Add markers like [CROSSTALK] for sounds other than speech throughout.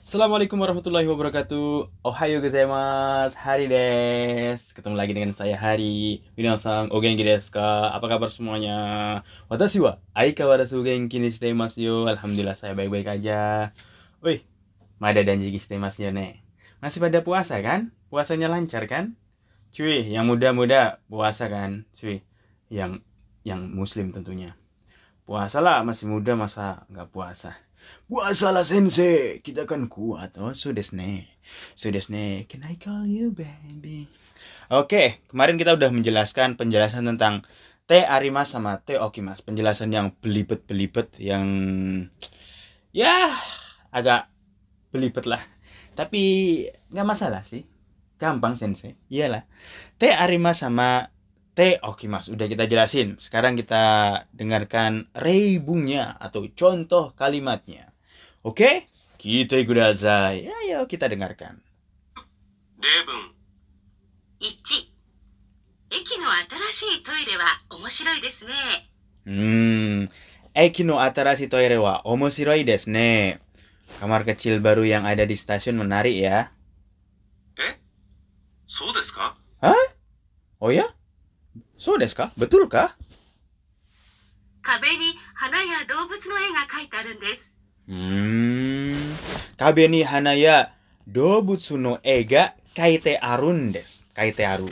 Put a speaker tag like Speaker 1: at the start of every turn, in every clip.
Speaker 1: Assalamualaikum warahmatullahi wabarakatuh. Ohayo gozaimasu. Hari des. Ketemu lagi dengan saya Hari. Minasan o genki desu ka? Apa kabar semuanya? Watashi wa aikawarazu genki ni shite yo. Alhamdulillah saya baik-baik aja. Wih, Mada dan Jigi shite yo ne. Masih pada puasa kan? Puasanya lancar kan? Cuy, yang muda-muda puasa kan? Cuy, yang yang muslim tentunya. Puasa lah, masih muda masa nggak puasa. Puasalah sensei, kita kan kuat. Oh, so desu ne. So. Can I call you baby? Oke, kemarin kita udah menjelaskan penjelasan tentang T Arimas sama T Okimas. Penjelasan yang belibet-belibet yang ya agak belibet lah. Tapi nggak masalah sih. Gampang sensei. Iyalah. T Arimas sama T Okimas. Udah kita jelasin. Sekarang kita dengarkan reibunya atau contoh kalimatnya. Oke? Kita kudasai. Ayo kita dengarkan.
Speaker 2: 例文
Speaker 3: 1駅の新しいトイレは面白いですね
Speaker 1: Hmm, Eki no atarashi toire wa omoshiroi desu ne. Kamar kecil baru yang ada di stasiun menarik ya.
Speaker 2: えそうですか
Speaker 1: Oh ya? So desu ka? Betul kah?
Speaker 3: 壁に花や動物の絵が描いてあるんです
Speaker 1: Hmm. Kabe ni hanaya dobutsu no ega kaite arun desu. Kaite aru.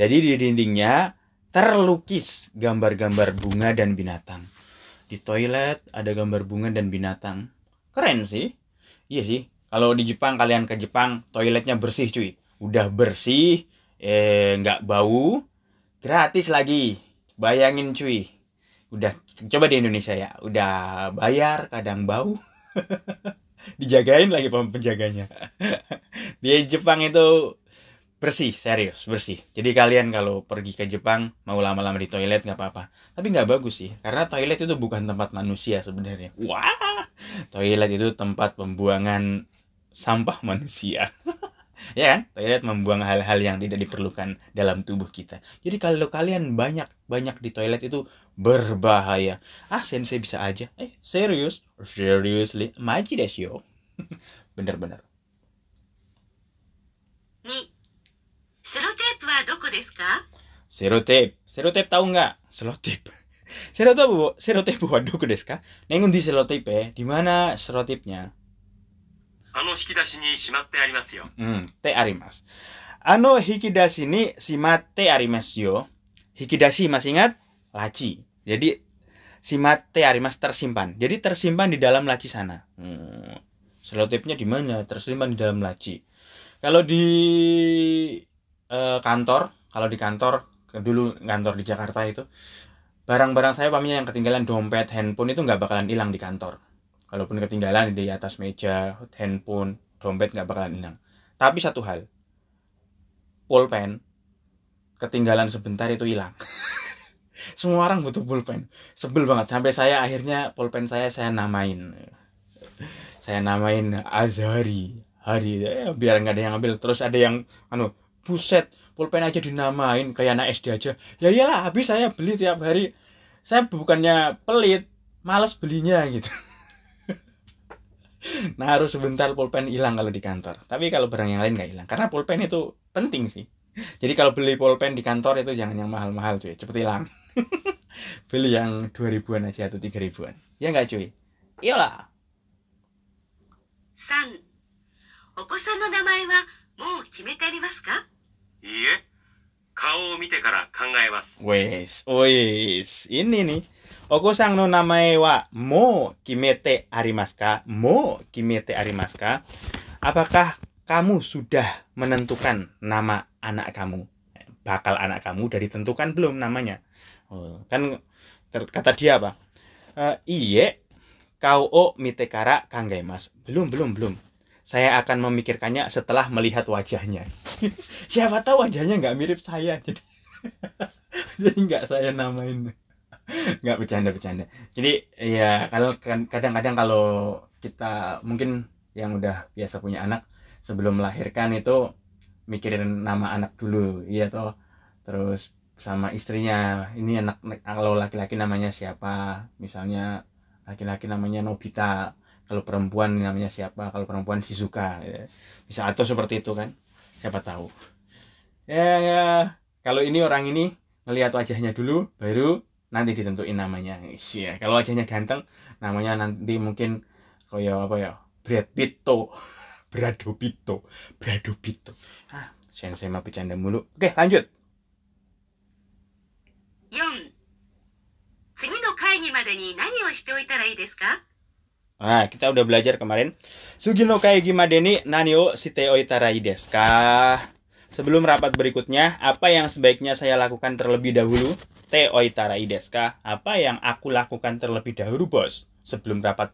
Speaker 1: Jadi di dindingnya terlukis gambar-gambar bunga dan binatang. Di toilet ada gambar bunga dan binatang. Keren sih. Iya sih. Kalau di Jepang kalian ke Jepang toiletnya bersih cuy. Udah bersih, eh nggak bau, gratis lagi. Bayangin cuy. Udah coba di Indonesia ya. Udah bayar kadang bau. [LAUGHS] Dijagain lagi penjaganya. [LAUGHS] di Jepang itu bersih, serius, bersih. Jadi kalian kalau pergi ke Jepang mau lama-lama di toilet nggak apa-apa. Tapi nggak bagus sih, karena toilet itu bukan tempat manusia sebenarnya. Wah, toilet itu tempat pembuangan sampah manusia. [LAUGHS] ya kan? Toilet membuang hal-hal yang tidak diperlukan dalam tubuh kita. Jadi kalau kalian banyak-banyak di toilet itu berbahaya. Ah, sensei bisa aja. Eh, serius? Seriously? Maji desu yo. [LAUGHS] Bener-bener.
Speaker 3: 2セロテープはどこですか
Speaker 1: Selotip. Selotip tahu nggak? Selotip. Selotip, selotip waduh desu ka? [LAUGHS] Nengun di selotip ya. Di mana selotipnya?
Speaker 2: あの引き出しにしまってありますよ
Speaker 1: Hmm, te arimas. Ano hikidashi ni shimate arimasu yo. Hikidashi masih ingat? Laci. Jadi shimate arimas tersimpan. Jadi tersimpan di dalam laci sana. Hmm. Selotipnya di mana? Tersimpan di dalam laci. Kalau di eh, kantor, kalau di kantor ke- dulu kantor di Jakarta itu barang-barang saya pamannya yang ketinggalan dompet, handphone itu nggak bakalan hilang di kantor. Kalaupun ketinggalan di atas meja, handphone, dompet nggak bakalan hilang. Tapi satu hal, pulpen ketinggalan sebentar itu hilang. [LAUGHS] Semua orang butuh pulpen. Sebel banget sampai saya akhirnya pulpen saya saya namain. Saya namain Azhari. Hari eh, biar nggak ada yang ambil. Terus ada yang anu, buset, pulpen aja dinamain kayak anak SD aja. Ya iyalah, habis saya beli tiap hari. Saya bukannya pelit, males belinya gitu. [LAUGHS] Nah harus sebentar pulpen hilang kalau di kantor. Tapi kalau barang yang lain nggak hilang. Karena pulpen itu penting sih. Jadi kalau beli pulpen di kantor itu jangan yang mahal-mahal cuy. Cepet hilang. [LAUGHS] beli yang 2000-an aja atau 3000-an. Ya nggak cuy? Iyalah.
Speaker 3: 3お子さんの名前はもう決めてありますか
Speaker 2: いいえ顔を見てから考えます
Speaker 1: Wes, wes. Ini nih. Okusang no namae wa mo kimete arimasu ka? Mo kimete arimasu ka? Apakah kamu sudah menentukan nama anak kamu? Bakal anak kamu udah ditentukan belum namanya? Oh, kan ter- kata dia apa? Eh, iye, kau o mitekara kangaimas. Belum, belum, belum. Saya akan memikirkannya setelah melihat wajahnya. [LAUGHS] Siapa tahu wajahnya nggak mirip saya, jadi [LAUGHS] jadi nggak saya namain nggak bercanda bercanda. Jadi ya kalau kan- kadang-kadang kalau kita mungkin yang udah biasa punya anak sebelum melahirkan itu mikirin nama anak dulu iya toh. Terus sama istrinya ini anak kalau laki-laki namanya siapa? Misalnya laki-laki namanya Nobita kalau perempuan namanya siapa? Kalau perempuan Shizuka ya. bisa atau seperti itu kan siapa tahu. Ya, ya. Kalau ini orang ini ngelihat wajahnya dulu baru nanti ditentuin namanya iya kalau wajahnya ganteng namanya nanti mungkin kayak apa ya Brad Pitto [LAUGHS] Brado Pitto Brado Pitto ah saya mah bercanda mulu oke lanjut
Speaker 3: 4次の会議までに何をしておいたらいいですか
Speaker 1: Nah, kita udah belajar kemarin. Sugino kaegi madeni nani o shite oitarai desu ka? Sebelum rapat berikutnya, apa yang sebaiknya saya lakukan terlebih dahulu? Te oitara ideska, apa yang aku lakukan terlebih dahulu bos? Sebelum rapat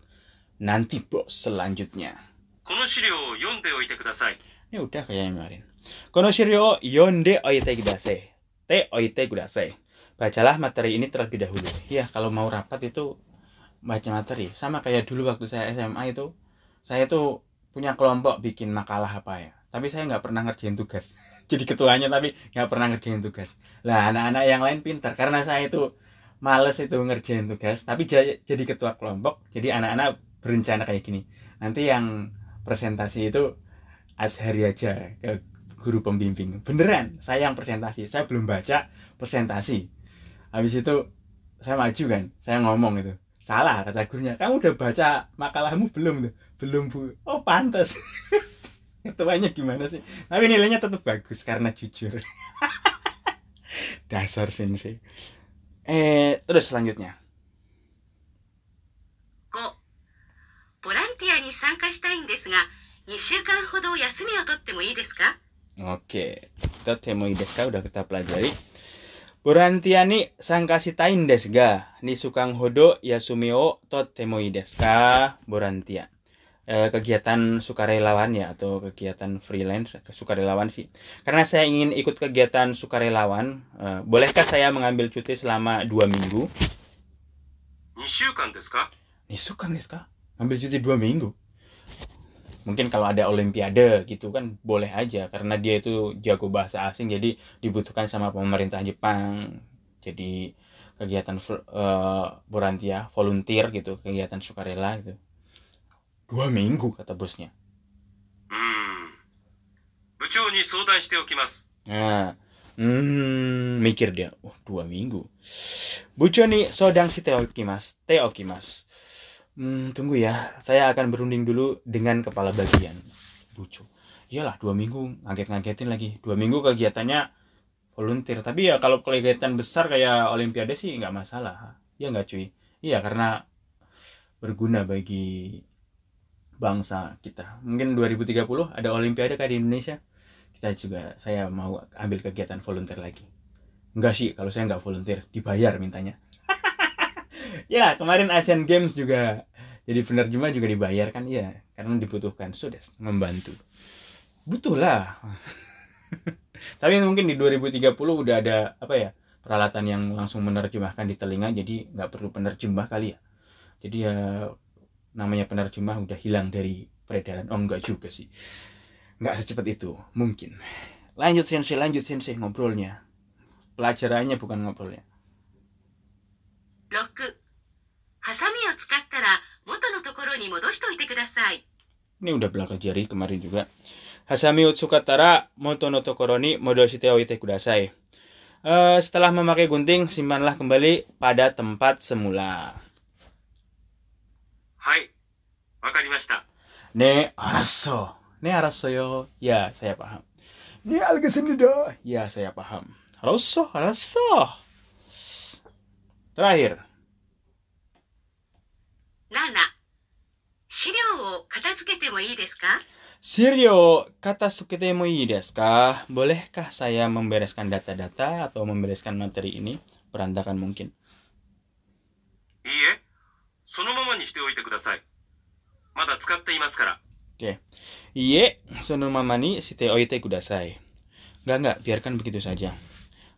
Speaker 1: nanti bos selanjutnya. Ini udah kayaknya kemarin. Kono shiryo yonde oite kudasai. Te oite kudasai. Bacalah materi ini terlebih dahulu. Ya, kalau mau rapat itu baca materi. Sama kayak dulu waktu saya SMA itu, saya tuh punya kelompok bikin makalah apa ya tapi saya nggak pernah ngerjain tugas. [LAUGHS] Jadi ketuanya tapi nggak pernah ngerjain tugas. Lah anak-anak yang lain pintar karena saya itu males itu ngerjain tugas. Tapi ja- jadi ketua kelompok. Jadi anak-anak berencana kayak gini. Nanti yang presentasi itu Azhari aja ke guru pembimbing. Beneran, saya yang presentasi. Saya belum baca presentasi. Habis itu saya maju kan, saya ngomong itu. Salah kata gurunya. Kamu udah baca makalahmu belum tuh? Belum bu. Oh pantas. [LAUGHS] Ketuanya gimana sih? Tapi nilainya tetap bagus karena jujur. Dasar sensei. Eh, terus selanjutnya.
Speaker 3: 5ボランティアに参加したいんですが2週間ほど休みを取ってもいいですか
Speaker 1: Oke, kita temui desu ka udah kita pelajari. Borantia ni sangkasitain desu ga? Ni sukang hodo yasumi o totemoi desu ka? Borantia. Eh, kegiatan sukarelawan ya atau kegiatan freelance sukarelawan sih. Karena saya ingin ikut kegiatan sukarelawan, eh, bolehkah saya mengambil cuti selama dua minggu?
Speaker 2: Nisukan desu
Speaker 1: ka? Nisukan desu ka? Ambil cuti dua minggu? mungkin kalau ada olimpiade gitu kan boleh aja karena dia itu jago bahasa asing jadi dibutuhkan sama pemerintah Jepang jadi kegiatan uh, volunteer gitu kegiatan sukarela gitu Dua minggu kata bosnya.
Speaker 2: Hmm. Ni.
Speaker 1: Nah, hmm, mikir dia, oh, dua minggu. Bucou sodang si teokimas. Teokimas. Hmm, tunggu ya, saya akan berunding dulu dengan kepala bagian. Bucu. Iyalah, dua minggu ngaget-ngagetin lagi. Dua minggu kegiatannya volunteer. Tapi ya kalau kegiatan besar kayak olimpiade sih nggak masalah. Ya nggak cuy? Iya, karena berguna bagi bangsa kita. Mungkin 2030 ada olimpiade kayak di Indonesia? Kita juga saya mau ambil kegiatan volunteer lagi. Enggak sih kalau saya nggak volunteer dibayar mintanya. [LAUGHS] Ya kemarin Asian Games juga jadi penerjemah juga dibayar kan? Ya karena dibutuhkan. Sudah membantu. Butuh lah [LAUGHS] tapi mungkin di 2030 udah ada apa ya peralatan yang langsung menerjemahkan di telinga jadi nggak perlu penerjemah kali ya. Jadi ya namanya penerjemah udah hilang dari peredaran oh enggak juga sih nggak secepat itu mungkin lanjut sensei lanjut sensei ngobrolnya pelajarannya bukan ngobrolnya
Speaker 3: 6ハサミを使ったら元のところに戻しておいてください
Speaker 1: ini udah pelajari kemarin juga Hasami utsukatara moto no tokoro ni modoshite oite kudasai Eh, setelah memakai gunting simpanlah kembali pada tempat semula
Speaker 2: はいわかりました
Speaker 1: ne araso ne araso yo ya saya paham ne algesenido ya saya paham araso araso terakhir
Speaker 3: 7資料を片付けてもいいですか
Speaker 1: Sirio, kata sukete mo ii desu ka? Bolehkah saya membereskan data-data atau membereskan materi ini? Berantakan mungkin.
Speaker 2: いいえ そのままにしておいてくださいまだ使っていますから
Speaker 1: Iye, sono mama ni shite oite kudasai. Enggak, enggak, biarkan begitu saja.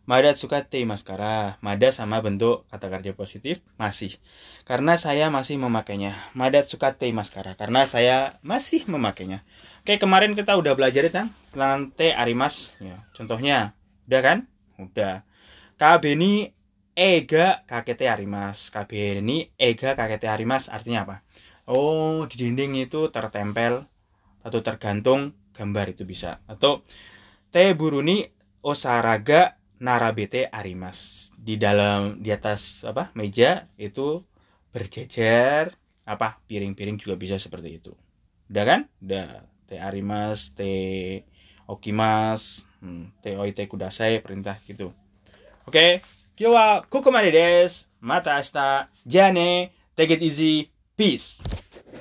Speaker 1: Mada tsukate maskara. Mada sama bentuk kata kerja positif masih. Karena saya masih memakainya. Mada tsukate maskara. Karena saya masih memakainya. Oke, kemarin kita udah belajar tentang lante arimas. Ya, contohnya, udah kan? Udah. Kabe ni ega kakete arimas. Kabe ni ega kakete arimas artinya apa? oh di dinding itu tertempel atau tergantung gambar itu bisa. Atau te buruni osaraga narabete arimas. Di dalam di atas apa meja itu berjejer apa piring-piring juga bisa seperti itu. Udah kan? Udah. Te arimas te okimas hmm, te oite kudasai perintah gitu. Oke 今日はここまでです。また明日。じゃあね。Take it easy. Peace.